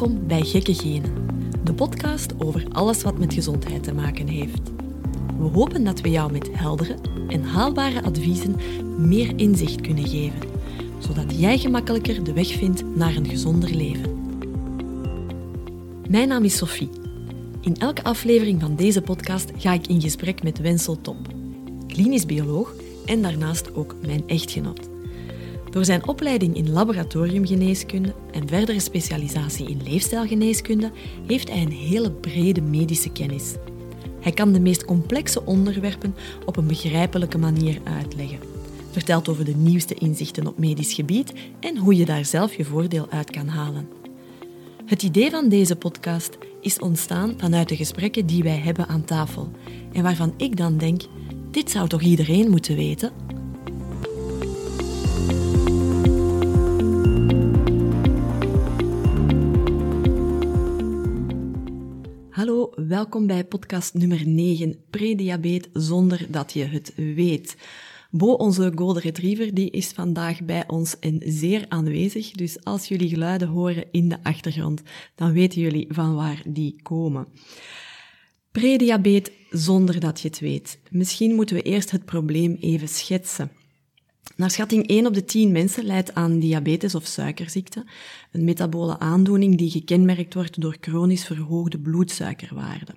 Welkom bij Gekke Genen, de podcast over alles wat met gezondheid te maken heeft. We hopen dat we jou met heldere en haalbare adviezen meer inzicht kunnen geven, zodat jij gemakkelijker de weg vindt naar een gezonder leven. Mijn naam is Sophie. In elke aflevering van deze podcast ga ik in gesprek met Wensel Top, klinisch bioloog en daarnaast ook mijn echtgenoot. Door zijn opleiding in laboratoriumgeneeskunde en verdere specialisatie in leefstijlgeneeskunde heeft hij een hele brede medische kennis. Hij kan de meest complexe onderwerpen op een begrijpelijke manier uitleggen. Vertelt over de nieuwste inzichten op medisch gebied en hoe je daar zelf je voordeel uit kan halen. Het idee van deze podcast is ontstaan vanuit de gesprekken die wij hebben aan tafel en waarvan ik dan denk: dit zou toch iedereen moeten weten? Welkom bij podcast nummer 9, prediabeet zonder dat je het weet. Bo, onze golden retriever, die is vandaag bij ons en zeer aanwezig. Dus als jullie geluiden horen in de achtergrond, dan weten jullie van waar die komen. Prediabeet zonder dat je het weet. Misschien moeten we eerst het probleem even schetsen. Naar schatting 1 op de 10 mensen leidt aan diabetes of suikerziekte, een metabole aandoening die gekenmerkt wordt door chronisch verhoogde bloedsuikerwaarden.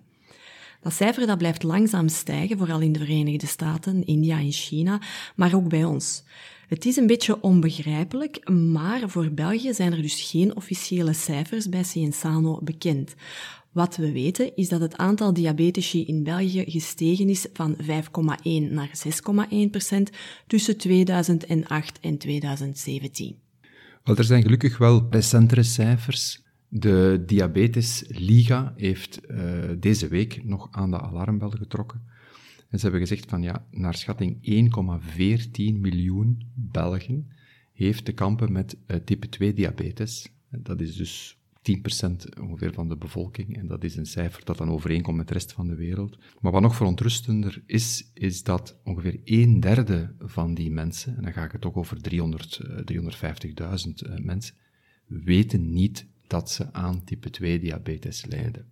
Dat cijfer dat blijft langzaam stijgen, vooral in de Verenigde Staten, India en China, maar ook bij ons. Het is een beetje onbegrijpelijk, maar voor België zijn er dus geen officiële cijfers bij Cienzano bekend. Wat we weten is dat het aantal diabetici in België gestegen is van 5,1 naar 6,1 procent tussen 2008 en 2017. Wel, er zijn gelukkig wel recentere cijfers. De Diabetes Liga heeft uh, deze week nog aan de alarmbel getrokken. En ze hebben gezegd van ja, naar schatting 1,14 miljoen Belgen heeft te kampen met uh, type 2 diabetes. Dat is dus 10% ongeveer van de bevolking. En dat is een cijfer dat dan overeenkomt met de rest van de wereld. Maar wat nog verontrustender is, is dat ongeveer een derde van die mensen, en dan ga ik het toch over 300, 350.000 uh, mensen, weten niet dat ze aan type 2 diabetes lijden.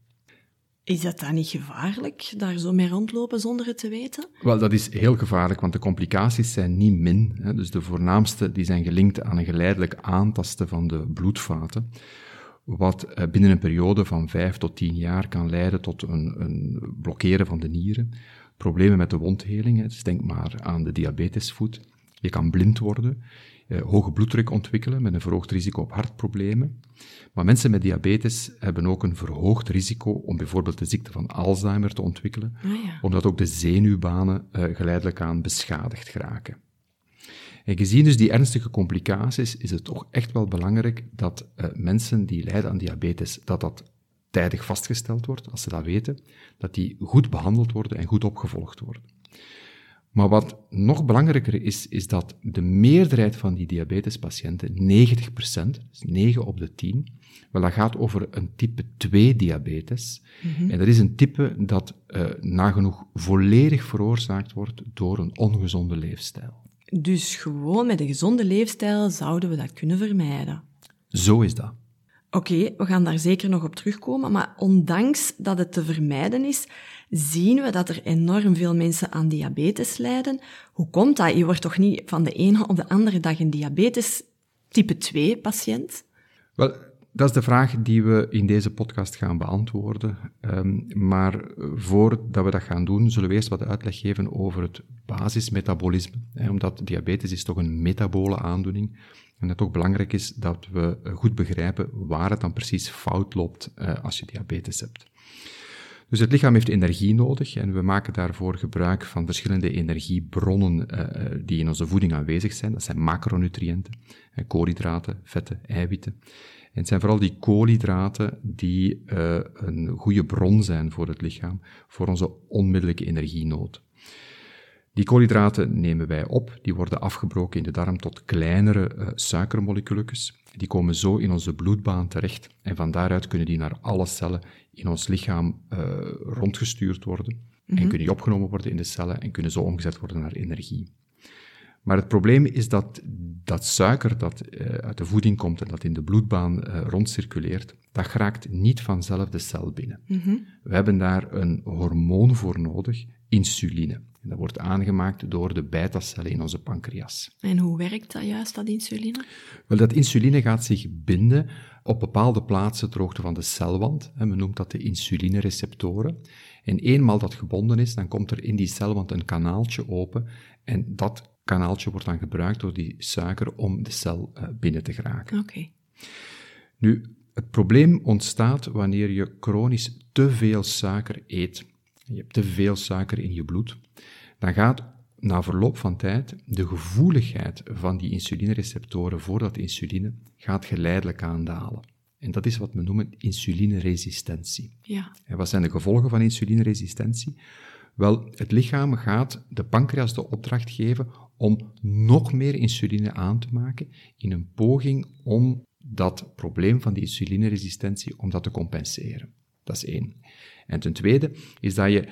Is dat dan niet gevaarlijk, daar zo mee rondlopen zonder het te weten? Wel, dat is heel gevaarlijk, want de complicaties zijn niet min. Hè. Dus de voornaamste die zijn gelinkt aan een geleidelijk aantasten van de bloedvaten wat eh, binnen een periode van vijf tot tien jaar kan leiden tot een, een blokkeren van de nieren, problemen met de wondheling, dus denk maar aan de diabetesvoet. Je kan blind worden, eh, hoge bloeddruk ontwikkelen met een verhoogd risico op hartproblemen. Maar mensen met diabetes hebben ook een verhoogd risico om bijvoorbeeld de ziekte van Alzheimer te ontwikkelen, oh ja. omdat ook de zenuwbanen eh, geleidelijk aan beschadigd geraken. En gezien dus die ernstige complicaties, is het toch echt wel belangrijk dat uh, mensen die lijden aan diabetes, dat dat tijdig vastgesteld wordt, als ze dat weten, dat die goed behandeld worden en goed opgevolgd worden. Maar wat nog belangrijker is, is dat de meerderheid van die diabetespatiënten, 90%, dus 9 op de 10, wel dat gaat over een type 2 diabetes. Mm -hmm. En dat is een type dat uh, nagenoeg volledig veroorzaakt wordt door een ongezonde leefstijl. Dus gewoon met een gezonde leefstijl zouden we dat kunnen vermijden. Zo is dat. Oké, okay, we gaan daar zeker nog op terugkomen, maar ondanks dat het te vermijden is, zien we dat er enorm veel mensen aan diabetes lijden. Hoe komt dat? Je wordt toch niet van de ene op de andere dag een diabetes type 2 patiënt? Wel, dat is de vraag die we in deze podcast gaan beantwoorden. Um, maar voordat we dat gaan doen, zullen we eerst wat uitleg geven over het basismetabolisme. Omdat diabetes is toch een metabole aandoening. En het toch belangrijk is dat we goed begrijpen waar het dan precies fout loopt uh, als je diabetes hebt. Dus het lichaam heeft energie nodig en we maken daarvoor gebruik van verschillende energiebronnen uh, die in onze voeding aanwezig zijn. Dat zijn macronutriënten, koolhydraten, vetten, eiwitten. En het zijn vooral die koolhydraten die uh, een goede bron zijn voor het lichaam, voor onze onmiddellijke energienood. Die koolhydraten nemen wij op, die worden afgebroken in de darm tot kleinere uh, suikermoleculetjes. Die komen zo in onze bloedbaan terecht en van daaruit kunnen die naar alle cellen in ons lichaam uh, rondgestuurd worden. Mm -hmm. En kunnen die opgenomen worden in de cellen en kunnen zo omgezet worden naar energie. Maar het probleem is dat dat suiker dat uh, uit de voeding komt en dat in de bloedbaan uh, rondcirculeert, dat geraakt niet vanzelf de cel binnen. We hebben daar een hormoon voor nodig, insuline. En dat wordt aangemaakt door de beta-cellen in onze pancreas. En hoe werkt dat juist, dat insuline? Wel, dat insuline gaat zich binden op bepaalde plaatsen ter hoogte van de celwand. Men noemt dat de insulinereceptoren. En eenmaal dat gebonden is, dan komt er in die celwand een kanaaltje open. En dat kanaaltje wordt dan gebruikt door die suiker om de cel uh, binnen te geraken. Oké. Nu, het probleem ontstaat wanneer je chronisch te veel suiker eet. Je hebt te veel suiker in je bloed. Dan gaat na verloop van tijd de gevoeligheid van die insulinereceptoren voor dat insuline gaat geleidelijk aan dalen. En dat is wat we noemen insulineresistentie. Ja. En wat zijn de gevolgen van insulineresistentie? Wel, het lichaam gaat de pancreas de opdracht geven om nog meer insuline aan te maken in een poging om dat probleem van die insulineresistentie, om dat te compenseren. Dat is één. En ten tweede is dat je,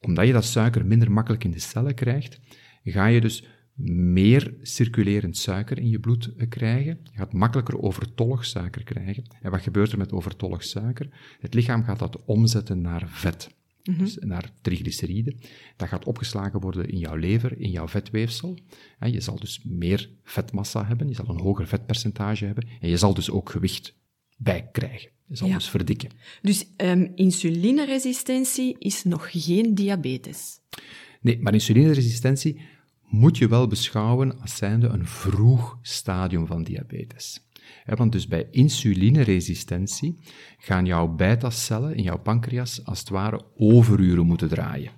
omdat je dat suiker minder makkelijk in de cellen krijgt, ga je dus meer circulerend suiker in je bloed eh, krijgen. Je gaat makkelijker overtollig suiker krijgen. En wat gebeurt er met overtollig suiker? Het lichaam gaat dat omzetten naar vet. Mhm. Dus naar triglyceride. Dat gaat opgeslagen worden in jouw lever, in jouw vetweefsel. En je zal dus meer vetmassa hebben, je zal een hoger vetpercentage hebben en je zal dus ook gewicht bijkrijgen. Je zal Ja. dus verdikken. Dus ehm insulineresistentie is nog geen diabetes. Nee, maar insulineresistentie moet je wel beschouwen als zijnde een vroeg stadium van diabetes. Want dus bij insulineresistentie gaan jouw beta-cellen in jouw pancreas als het ware overuren moeten draaien.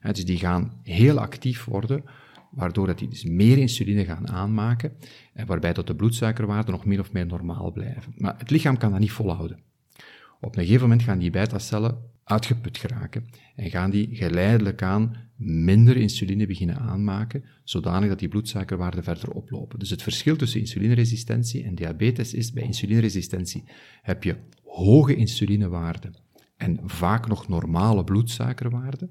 Dus die gaan heel actief worden, waardoor dat die dus meer insuline gaan aanmaken, en waarbij dat de bloedsuikerwaarden nog min of meer normaal blijven. Maar het lichaam kan dat niet volhouden. Op een gegeven moment gaan die beta-cellen uitgeput geraken en gaan die geleidelijk aan minder insuline beginnen aanmaken, zodanig dat die bloedsuikerwaarden verder oplopen. Dus het verschil tussen insulineresistentie en diabetes is, bij insulineresistentie heb je hoge insulinewaarden en vaak nog normale bloedsuikerwaarden,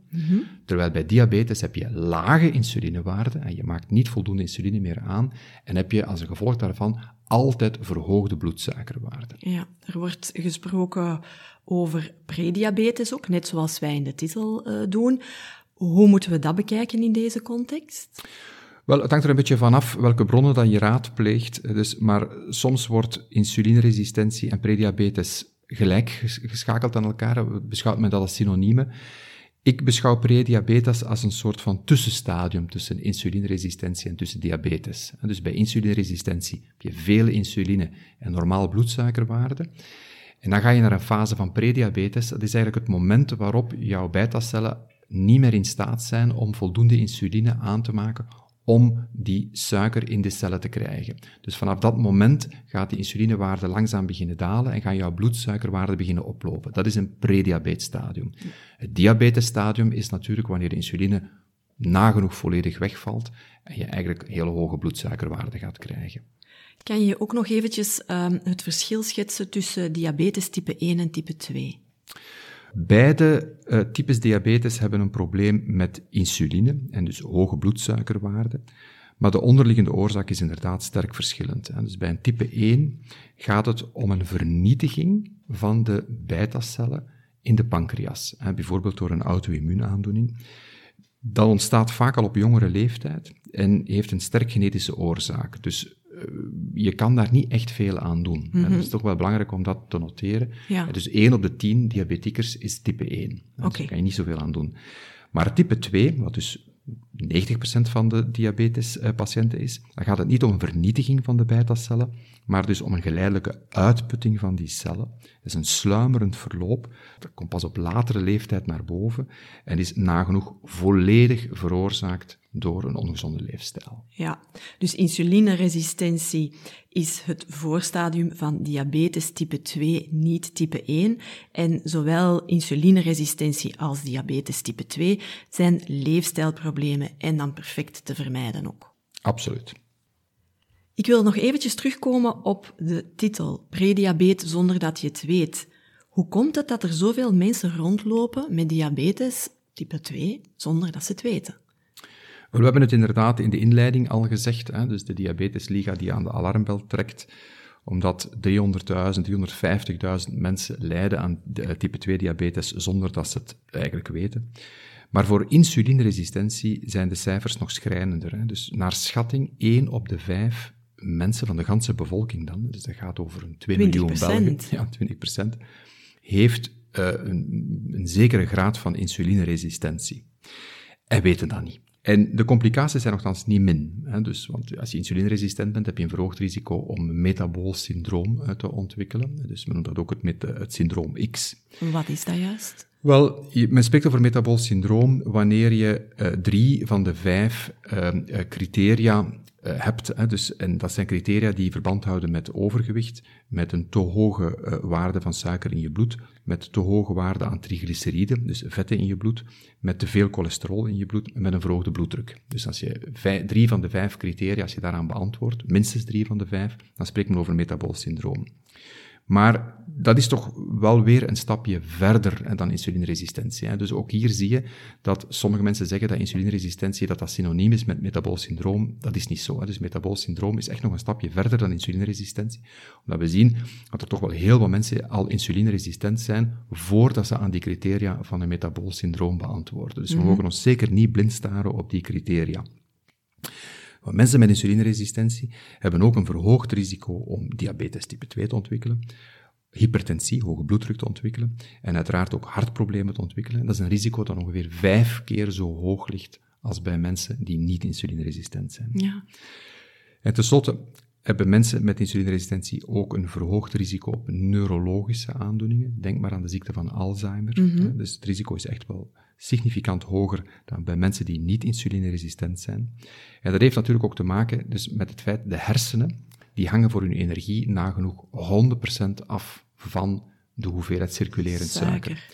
terwijl bij diabetes heb je lage insulinewaarden en je maakt niet voldoende insuline meer aan en heb je als een gevolg daarvan altijd verhoogde bloedsuikerwaarden. Ja, er wordt gesproken over prediabetes ook, net zoals wij in de titel eh, doen. Hoe moeten we dat bekijken in deze context? Wel, het hangt er een beetje vanaf welke bronnen dat je raadpleegt. Dus, maar soms wordt insulineresistentie en prediabetes gelijk ges- geschakeld aan elkaar. Beschouwt men dat als synoniemen. Ik beschouw prediabetes als een soort van tussenstadium tussen insulineresistentie en tussen diabetes. Dus bij insulineresistentie heb je veel insuline en normaal bloedsuikerwaarden. En dan ga je naar een fase van prediabetes. Dat is eigenlijk het moment waarop jouw beta-cellen niet meer in staat zijn om voldoende insuline aan te maken om die suiker in de cellen te krijgen. Dus vanaf dat moment gaat die insulinewaarde langzaam beginnen dalen en gaan jouw bloedsuikerwaarden beginnen oplopen. Dat is een prediabetesstadium. Het diabetesstadium is natuurlijk wanneer de insuline nagenoeg volledig wegvalt en je eigenlijk hele hoge bloedsuikerwaarden gaat krijgen. Kan je ook nog eventjes ehm, het verschil schetsen tussen diabetes type 1 en type 2? Beide eh, types diabetes hebben een probleem met insuline en dus hoge bloedsuikerwaarden. Maar de onderliggende oorzaak is inderdaad sterk verschillend. Dus bij een type 1 gaat het om een vernietiging van de beta-cellen in de pancreas, bijvoorbeeld door een auto-immuunaandoening. Dat ontstaat vaak al op jongere leeftijd en heeft een sterk genetische oorzaak. Dus je kan daar niet echt veel aan doen. Het is toch wel belangrijk om dat te noteren. Ja. Dus 1 op de 10 diabetiekers is type 1. hè. Dus daar kan je niet zoveel aan doen. Maar type 2, wat dus 90% van de diabetespatiënten is, dan gaat het niet om een vernietiging van de beta-cellen, maar dus om een geleidelijke uitputting van die cellen. Dat is een sluimerend verloop, dat komt pas op latere leeftijd naar boven en is nagenoeg volledig veroorzaakt door een ongezonde leefstijl. Ja, dus insulineresistentie is het voorstadium van diabetes type 2, niet type 1. En zowel insulineresistentie als diabetes type 2 zijn leefstijlproblemen en dan perfect te vermijden ook. Absoluut. Ik wil nog eventjes terugkomen op de titel Prediabetes zonder dat je het weet. Hoe komt het dat er zoveel mensen rondlopen met diabetes type 2 zonder dat ze het weten? We hebben het inderdaad in de inleiding al gezegd, hè, dus de Diabetesliga die aan de alarmbel trekt, omdat 300.000, 350.000 mensen lijden aan type 2 diabetes zonder dat ze het eigenlijk weten. Maar voor insulineresistentie zijn de cijfers nog schrijnender. Hè. Dus naar schatting 1 op de 5 mensen van de ganse bevolking dan, dus dat gaat over een 2 miljoen Belgen, ja, 20% heeft uh, een, een zekere graad van insulineresistentie. En weten dat niet. En de complicaties zijn nogthans niet min. Hè? Dus, want als je insulineresistent bent, heb je een verhoogd risico om een metabool syndroom te ontwikkelen. Dus men noemt dat ook het, met, het syndroom X. Wat is dat juist? Wel, men spreekt over metabool syndroom wanneer je uh, drie van de vijf uh, criteria uh, hebt. Hè, dus, en dat zijn criteria die verband houden met overgewicht, met een te hoge uh, waarde van suiker in je bloed, met te hoge waarde aan triglyceriden, dus vetten in je bloed, met te veel cholesterol in je bloed en met een verhoogde bloeddruk. Dus als je drie van de vijf criteria, als je daaraan beantwoordt, minstens drie van de vijf, dan spreekt men over metabool syndroom. Maar dat is toch wel weer een stapje verder dan insulineresistentie. Hè. Dus ook hier zie je dat sommige mensen zeggen dat insulineresistentie dat dat synoniem is met metabool syndroom. Dat is niet zo. Hè. Dus metabool syndroom is echt nog een stapje verder dan insulineresistentie. Omdat we zien dat er toch wel heel wat mensen al insulineresistent zijn voordat ze aan die criteria van een metabool syndroom beantwoorden. Dus we mhm. mogen ons zeker niet blind staren op die criteria. Want mensen met insulineresistentie hebben ook een verhoogd risico om diabetes type 2 te ontwikkelen, hypertensie, hoge bloeddruk te ontwikkelen en uiteraard ook hartproblemen te ontwikkelen. En dat is een risico dat ongeveer vijf keer zo hoog ligt als bij mensen die niet insulineresistent zijn. Ja. En tenslotte hebben mensen met insulineresistentie ook een verhoogd risico op neurologische aandoeningen. Denk maar aan de ziekte van Alzheimer. Mhm. Dus het risico is echt wel significant hoger dan bij mensen die niet insulineresistent zijn. En dat heeft natuurlijk ook te maken dus met het feit, de hersenen, die hangen voor hun energie nagenoeg 100% af van de hoeveelheid circulerend suiker.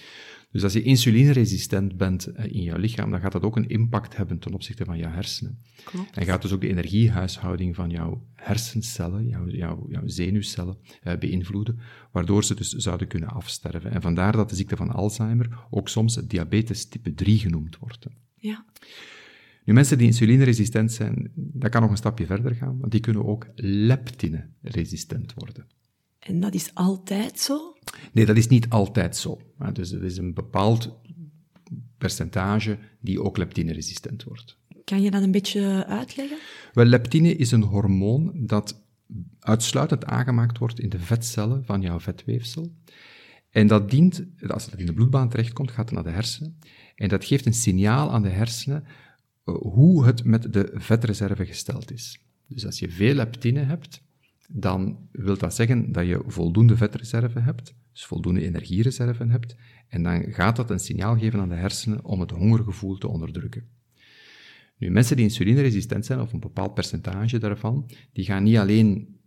Dus als je insulineresistent bent eh, in jouw lichaam, dan gaat dat ook een impact hebben ten opzichte van jouw hersenen. Klopt. En gaat dus ook de energiehuishouding van jouw hersencellen, jouw, jouw, jouw zenuwcellen, eh, beïnvloeden, waardoor ze dus zouden kunnen afsterven. En vandaar dat de ziekte van Alzheimer ook soms diabetes type 3 genoemd wordt. Ja. Nu, mensen die insulineresistent zijn, dat kan nog een stapje verder gaan, want die kunnen ook leptine-resistent worden. En dat is altijd zo? Nee, dat is niet altijd zo. Dus er is een bepaald percentage die ook leptine-resistent wordt. Kan je dat een beetje uitleggen? Wel, leptine is een hormoon dat uitsluitend aangemaakt wordt in de vetcellen van jouw vetweefsel. En dat dient, als het in de bloedbaan terechtkomt, gaat het naar de hersenen. En dat geeft een signaal aan de hersenen uh, hoe het met de vetreserve gesteld is. Dus als je veel leptine hebt, dan wil dat zeggen dat je voldoende vetreserve hebt, dus voldoende energiereserve hebt, en dan gaat dat een signaal geven aan de hersenen om het hongergevoel te onderdrukken. Nu, mensen die insulineresistent zijn, of een bepaald percentage daarvan, die gaan niet alleen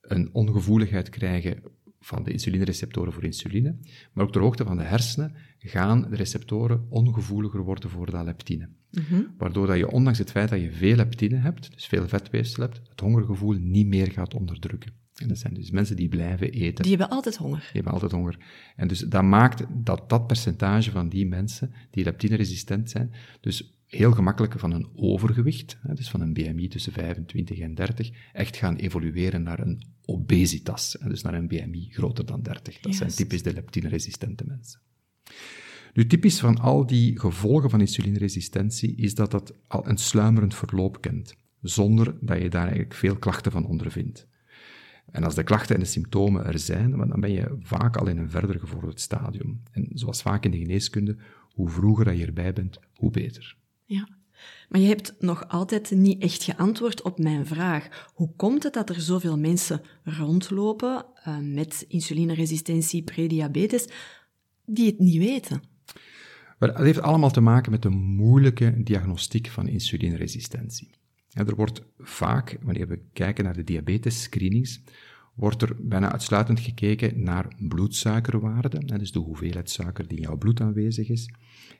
een ongevoeligheid krijgen van de insulinereceptoren voor insuline, maar ook ter hoogte van de hersenen gaan de receptoren ongevoeliger worden voor dat leptine. Mhm. Waardoor dat je, ondanks het feit dat je veel leptine hebt, dus veel vetweefsel hebt, het hongergevoel niet meer gaat onderdrukken. En dat zijn dus mensen die blijven eten. Die hebben altijd honger. Die hebben altijd honger. En dus dat maakt dat dat percentage van die mensen die leptine-resistent zijn, dus heel gemakkelijk van een overgewicht, dus van een BMI tussen 25 en 30, echt gaan evolueren naar een obesitas, dus naar een BMI groter dan 30. Dat zijn typisch de leptine-resistente mensen. Nu, typisch van al die gevolgen van insulineresistentie is dat dat al een sluimerend verloop kent, zonder dat je daar eigenlijk veel klachten van ondervindt. En als de klachten en de symptomen er zijn, dan ben je vaak al in een verder gevorderd stadium. En zoals vaak in de geneeskunde, hoe vroeger je erbij bent, hoe beter. Ja. Maar je hebt nog altijd niet echt geantwoord op mijn vraag. Hoe komt het dat er zoveel mensen rondlopen uh, met insulineresistentie, prediabetes, die het niet weten? het heeft allemaal te maken met de moeilijke diagnostiek van insulineresistentie. Er wordt vaak, wanneer we kijken naar de diabetes-screenings, wordt er bijna uitsluitend gekeken naar bloedsuikerwaarden, dus de hoeveelheid suiker die in jouw bloed aanwezig is,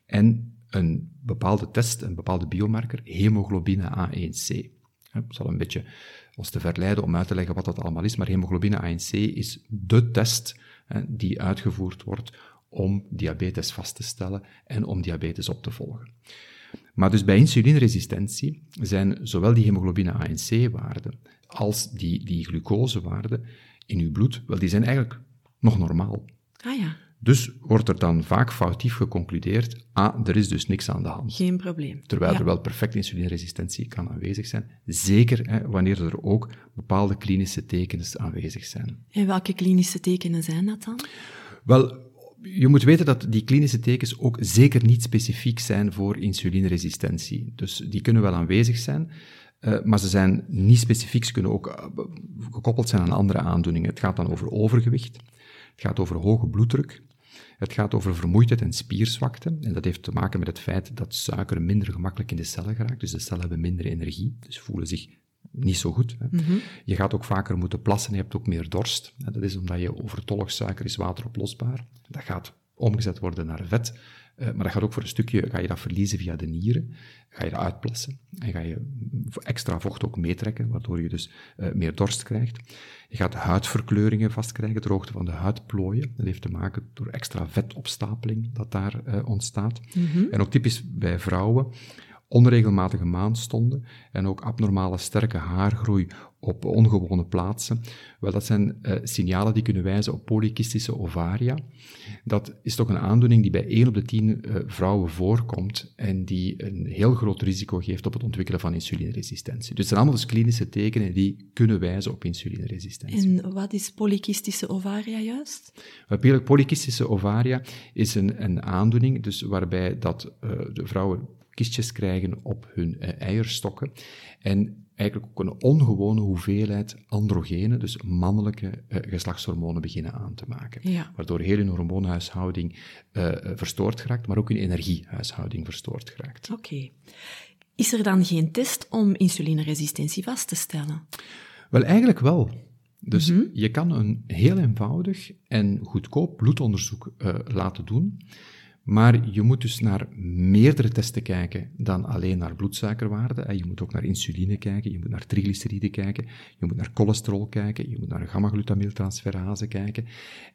en een bepaalde test, een bepaalde biomarker, hemoglobine A1C. Het zal een beetje ons te verleiden om uit te leggen wat dat allemaal is, maar hemoglobine A1C is de test die uitgevoerd wordt om diabetes vast te stellen en om diabetes op te volgen. Maar dus bij insulineresistentie zijn zowel die hemoglobine ANC-waarden als die, die glucosewaarden in uw bloed, wel, die zijn eigenlijk nog normaal. Ah ja. Dus wordt er dan vaak foutief geconcludeerd, ah, er is dus niks aan de hand. Geen probleem. Terwijl Ja. er wel perfect insulineresistentie kan aanwezig zijn, zeker hè, wanneer er ook bepaalde klinische tekens aanwezig zijn. En welke klinische tekenen zijn dat dan? Wel, je moet weten dat die klinische tekens ook zeker niet specifiek zijn voor insulineresistentie. Dus die kunnen wel aanwezig zijn, eh, maar ze zijn niet specifiek. Ze kunnen ook eh, gekoppeld zijn aan andere aandoeningen. Het gaat dan over overgewicht, het gaat over hoge bloeddruk, het gaat over vermoeidheid en spierzwakte. En dat heeft te maken met het feit dat suiker minder gemakkelijk in de cellen geraakt. Dus de cellen hebben minder energie, dus voelen zich niet zo goed. Hè. Je gaat ook vaker moeten plassen, je hebt ook meer dorst. En dat is omdat je overtollig suiker is wateroplosbaar. Dat gaat omgezet worden naar vet. Eh, maar dat gaat ook voor een stukje, ga je dat verliezen via de nieren, ga je dat uitplassen en ga je extra vocht ook meetrekken, waardoor je dus eh, meer dorst krijgt. Je gaat huidverkleuringen vastkrijgen, droogte van de huidplooien. Dat heeft te maken door extra vetopstapeling dat daar eh, ontstaat. En ook typisch bij vrouwen, onregelmatige maandstonden en ook abnormale sterke haargroei op ongewone plaatsen. Wel, dat zijn eh, signalen die kunnen wijzen op polykystische ovaria. Dat is toch een aandoening die bij 1 op de 10 eh, vrouwen voorkomt en die een heel groot risico geeft op het ontwikkelen van insulineresistentie. Dus het zijn allemaal dus klinische tekenen die kunnen wijzen op insulineresistentie. En wat is polykystische ovaria juist? Uh, Polykystische ovaria is een, een aandoening dus waarbij dat, uh, de vrouwen kistjes krijgen op hun eierstokken en eigenlijk ook een ongewone hoeveelheid androgenen, dus mannelijke uh, geslachtshormonen, beginnen aan te maken. Ja. Waardoor heel hun hormoonhuishouding uh, verstoord geraakt, maar ook hun energiehuishouding verstoord geraakt. Oké. Okay. Is er dan geen test om insulineresistentie vast te stellen? Wel, eigenlijk wel. Dus mm -hmm. je kan een heel eenvoudig en goedkoop bloedonderzoek uh, laten doen. Maar je moet dus naar meerdere testen kijken dan alleen naar bloedsuikerwaarden. Je moet ook naar insuline kijken, je moet naar triglyceriden kijken, je moet naar cholesterol kijken, je moet naar gamma-glutamyltransferase kijken.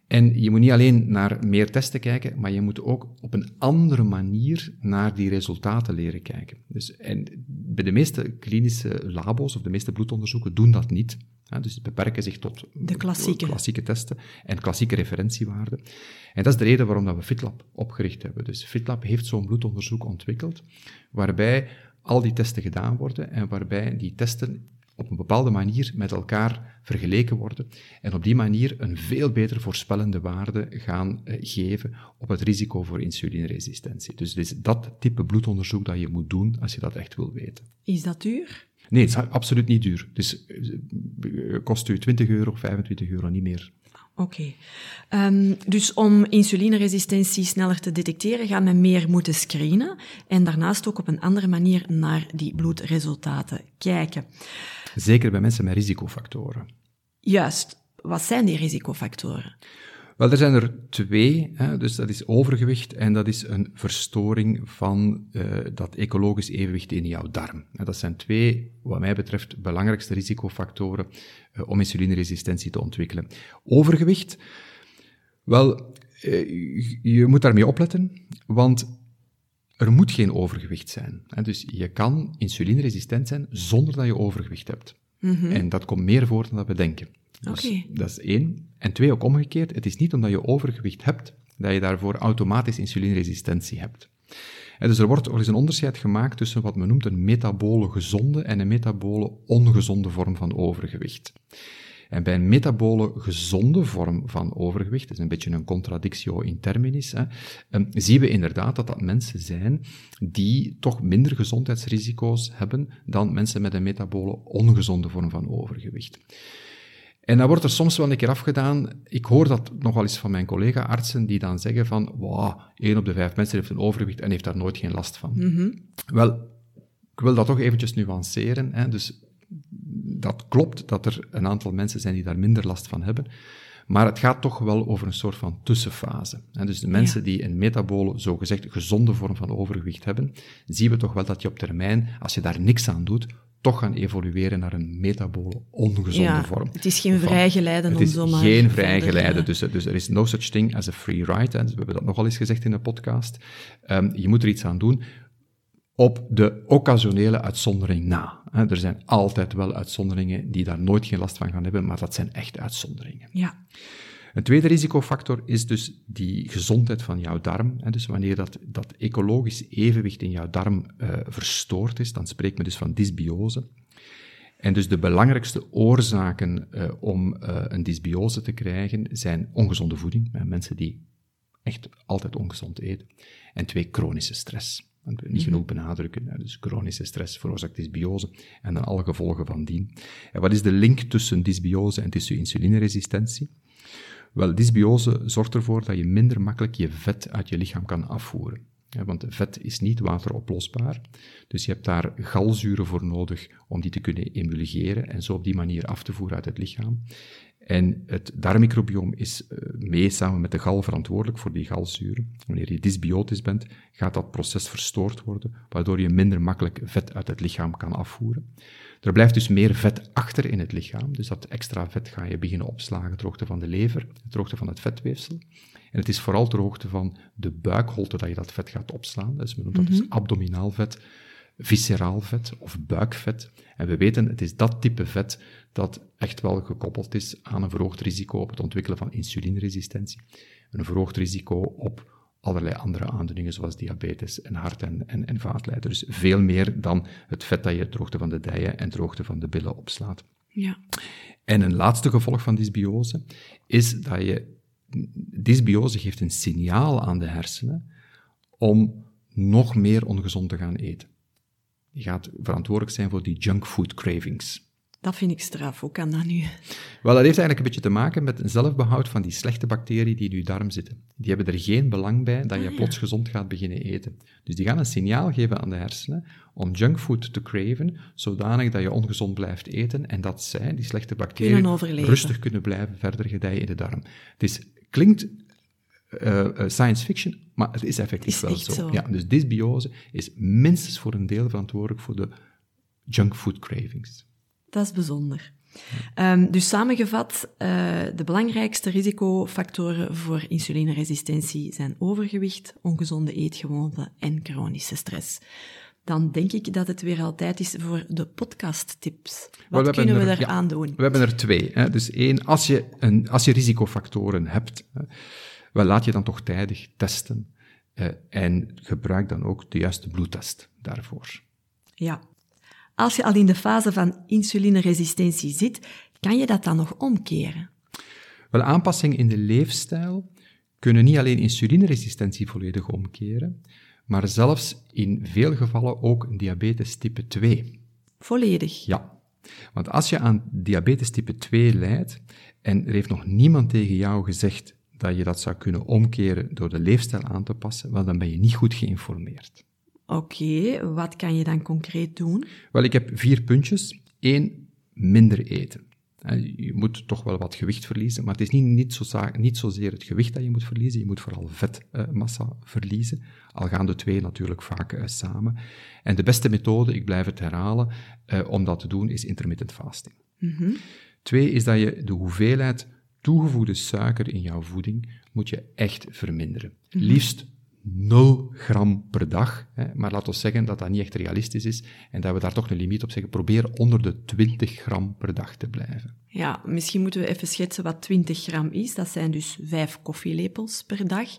En je moet niet alleen naar meer testen kijken, maar je moet ook op een andere manier naar die resultaten leren kijken. Dus, en bij de meeste klinische labo's of de meeste bloedonderzoeken doen dat niet. Ja, dus die beperken zich tot de klassieke. klassieke testen en klassieke referentiewaarden. En dat is de reden waarom dat we FitLab opgericht hebben. Dus FitLab heeft zo'n bloedonderzoek ontwikkeld, waarbij al die testen gedaan worden en waarbij die testen op een bepaalde manier met elkaar vergeleken worden en op die manier een veel beter voorspellende waarde gaan uh, geven op het risico voor insulineresistentie. Dus het is dat type bloedonderzoek dat je moet doen als je dat echt wil weten. Is dat duur? Nee, het is absoluut niet duur. Dus het kost u 20 euro, 25 euro, niet meer. Oké. Okay. Um, dus om insulineresistentie sneller te detecteren, gaan we meer moeten screenen en daarnaast ook op een andere manier naar die bloedresultaten kijken. Zeker bij mensen met risicofactoren. Juist. Wat zijn die risicofactoren? Wel, er zijn er twee. Hè, dus dat is overgewicht en dat is een verstoring van uh, dat ecologisch evenwicht in jouw darm. En dat zijn twee, wat mij betreft, belangrijkste risicofactoren uh, om insulineresistentie te ontwikkelen. Overgewicht, wel, uh, je moet daarmee opletten, want er moet geen overgewicht zijn. Hè, dus je kan insulineresistent zijn zonder dat je overgewicht hebt. Mm -hmm. En dat komt meer voor dan dat we denken. Dus okay. dat is één. En twee, ook omgekeerd, het is niet omdat je overgewicht hebt, dat je daarvoor automatisch insulineresistentie hebt. En dus er wordt al eens een onderscheid gemaakt tussen wat men noemt een metabole gezonde en een metabole ongezonde vorm van overgewicht. En bij een metabole gezonde vorm van overgewicht, dat is een beetje een contradictio in terminis, hè, um, zien we inderdaad dat dat mensen zijn die toch minder gezondheidsrisico's hebben dan mensen met een metabole ongezonde vorm van overgewicht. En dan wordt er soms wel een keer afgedaan. Ik hoor dat nog wel eens van mijn collega-artsen die dan zeggen van, wow, één op de vijf mensen heeft een overgewicht en heeft daar nooit geen last van. Mm -hmm. Wel, ik wil dat toch eventjes nuanceren. Hè. Dus dat klopt dat er een aantal mensen zijn die daar minder last van hebben. Maar het gaat toch wel over een soort van tussenfase. En dus de mensen ja. die een metabole, zogezegd gezonde vorm van overgewicht hebben, zien we toch wel dat je op termijn, als je daar niks aan doet, toch gaan evolueren naar een metabole ongezonde ja, vorm. Het is geen vrijgeleide om zomaar... Het is geen vrijgeleide, dus, dus er is no such thing as a free ride. Hè. Dus we hebben dat nogal eens gezegd in de podcast. Um, je moet er iets aan doen. op de occasionele uitzondering na. Er zijn altijd wel uitzonderingen die daar nooit geen last van gaan hebben, maar dat zijn echt uitzonderingen. Ja. Een tweede risicofactor is dus die gezondheid van jouw darm. Dus wanneer dat, dat ecologisch evenwicht in jouw darm uh, verstoord is, dan spreekt men dus van dysbiose. En dus de belangrijkste oorzaken uh, om uh, een dysbiose te krijgen zijn ongezonde voeding, mensen die echt altijd ongezond eten, en twee, chronische stress. Dat niet mhm. genoeg benadrukken. Dus chronische stress veroorzaakt dysbiose en dan alle gevolgen van dien. En wat is de link tussen dysbiose en tussen insulineresistentie? Wel, dysbiose zorgt ervoor dat je minder makkelijk je vet uit je lichaam kan afvoeren. Want vet is niet wateroplosbaar, dus je hebt daar galzuren voor nodig om die te kunnen emulgeren en zo op die manier af te voeren uit het lichaam. En het darmmicrobioom is uh, mee samen met de gal verantwoordelijk voor die galzuren. Wanneer je dysbiotisch bent, gaat dat proces verstoord worden, waardoor je minder makkelijk vet uit het lichaam kan afvoeren. Er blijft dus meer vet achter in het lichaam, dus dat extra vet ga je beginnen opslagen ter hoogte van de lever, ter hoogte van het vetweefsel. En het is vooral ter hoogte van de buikholte dat je dat vet gaat opslaan. Dus we noemen dat dus mhm. abdominaal vet, visceraal vet of buikvet. En we weten, het is dat type vet dat echt wel gekoppeld is aan een verhoogd risico op het ontwikkelen van insulineresistentie. Een verhoogd risico op allerlei andere aandoeningen, zoals diabetes en hart- en, en, en. Dus veel meer dan het vet dat je droogte van de dijen en droogte van de billen opslaat. Ja. En een laatste gevolg van dysbiose is dat je... Dysbiose geeft een signaal aan de hersenen om nog meer ongezond te gaan eten. Je gaat verantwoordelijk zijn voor die junkfood cravings. Dat vind ik straf. Hoe kan dat nu? Wel, dat heeft eigenlijk een beetje te maken met een zelfbehoud van die slechte bacteriën die in je darm zitten. Die hebben er geen belang bij dat je ah, plots gezond gaat beginnen eten. Dus die gaan een signaal geven aan de hersenen om junkfood te craven, zodanig dat je ongezond blijft eten en dat zij, die slechte bacteriën, rustig kunnen blijven verder gedijen in de darm. Het is, klinkt uh, science fiction, maar het is effectief wel zo. zo. Ja, dus dysbiose is minstens voor een deel verantwoordelijk voor de junkfood cravings. Dat is bijzonder. Um, dus samengevat, uh, de belangrijkste risicofactoren voor insulineresistentie zijn overgewicht, ongezonde eetgewoonten en chronische stress. Dan denk ik dat het weer altijd is voor de podcasttips. Wat kunnen we daaraan ja, doen? We hebben er twee. Hè. Dus één, als je, een, als je risicofactoren hebt, hè, wel, laat je dan toch tijdig testen. Uh, en gebruik dan ook de juiste bloedtest daarvoor. Ja, als je al in de fase van insulineresistentie zit, kan je dat dan nog omkeren? Wel, aanpassingen in de leefstijl kunnen niet alleen insulineresistentie volledig omkeren, maar zelfs in veel gevallen ook diabetes type 2. Volledig? Ja. Want als je aan diabetes type 2 lijdt en er heeft nog niemand tegen jou gezegd dat je dat zou kunnen omkeren door de leefstijl aan te passen, wel dan ben je niet goed geïnformeerd. Oké, wat kan je dan concreet doen? Wel, ik heb vier puntjes. Eén, minder eten. Je moet toch wel wat gewicht verliezen, maar het is niet, niet, zo, niet zozeer het gewicht dat je moet verliezen, je moet vooral vetmassa verliezen. Al gaan de twee natuurlijk vaak uh, samen. En de beste methode, ik blijf het herhalen, uh, om dat te doen, is intermittent fasting. Mm Twee is dat je de hoeveelheid toegevoegde suiker in jouw voeding moet je echt verminderen. Mm Liefst 0 gram per dag. Hè, maar laten we zeggen dat dat niet echt realistisch is en dat we daar toch een limiet op zeggen. Probeer onder de 20 gram per dag te blijven. Ja, misschien moeten we even schetsen wat 20 gram is. Dat zijn dus 5 koffielepels per dag.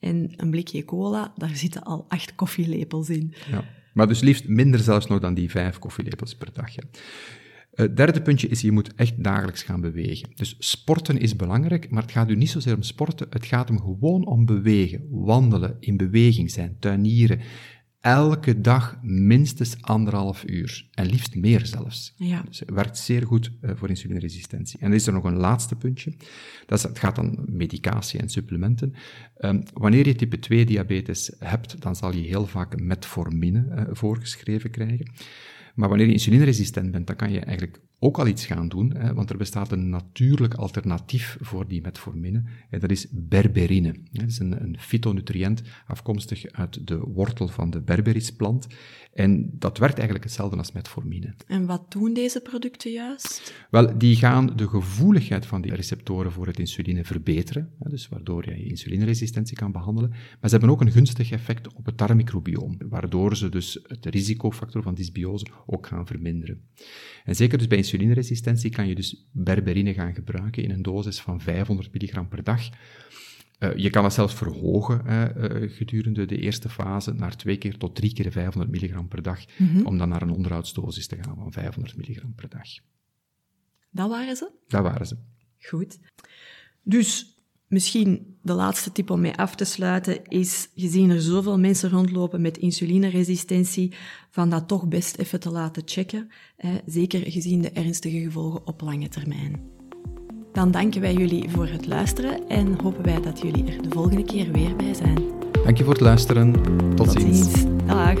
En een blikje cola, daar zitten al 8 koffielepels in. Ja, maar dus liefst minder zelfs nog dan die 5 koffielepels per dag. Het derde puntje is, je moet echt dagelijks gaan bewegen. Dus sporten is belangrijk, maar het gaat u niet zozeer om sporten, het gaat hem gewoon om bewegen, wandelen, in beweging zijn, tuinieren. Elke dag minstens anderhalf uur. En liefst meer zelfs. Ja. Dus het werkt zeer goed uh, voor insulineresistentie. En dan is er nog een laatste puntje. Dat is, het gaat dan medicatie en supplementen. Um, wanneer je type 2 diabetes hebt, dan zal je heel vaak metformine uh, voorgeschreven krijgen. Maar wanneer je insulineresistent bent, dan kan je eigenlijk ook al iets gaan doen, hè, want er bestaat een natuurlijk alternatief voor die metformine, en dat is berberine. Dat is een, een fytonutriënt afkomstig uit de wortel van de berberisplant. En dat werkt eigenlijk hetzelfde als metformine. En wat doen deze producten juist? Wel, die gaan de gevoeligheid van die receptoren voor het insuline verbeteren, dus waardoor je je insulineresistentie kan behandelen. Maar ze hebben ook een gunstig effect op het darmmicrobioom, waardoor ze dus het risicofactor van dysbiose ook gaan verminderen. En zeker dus bij insulineresistentie kan je dus berberine gaan gebruiken in een dosis van 500 milligram per dag. Uh, je kan het zelfs verhogen uh, gedurende de eerste fase naar twee keer tot drie keer 500 milligram per dag, mm -hmm. om dan naar een onderhoudsdosis te gaan van 500 milligram per dag. Dat waren ze? Dat waren ze. Goed. Dus misschien de laatste tip om mee af te sluiten is, gezien er zoveel mensen rondlopen met insulineresistentie, van dat toch best even te laten checken, hè, zeker gezien de ernstige gevolgen op lange termijn. Dan danken wij jullie voor het luisteren en hopen wij dat jullie er de volgende keer weer bij zijn. Dank je voor het luisteren. Tot, Tot ziens. ziens. Dag.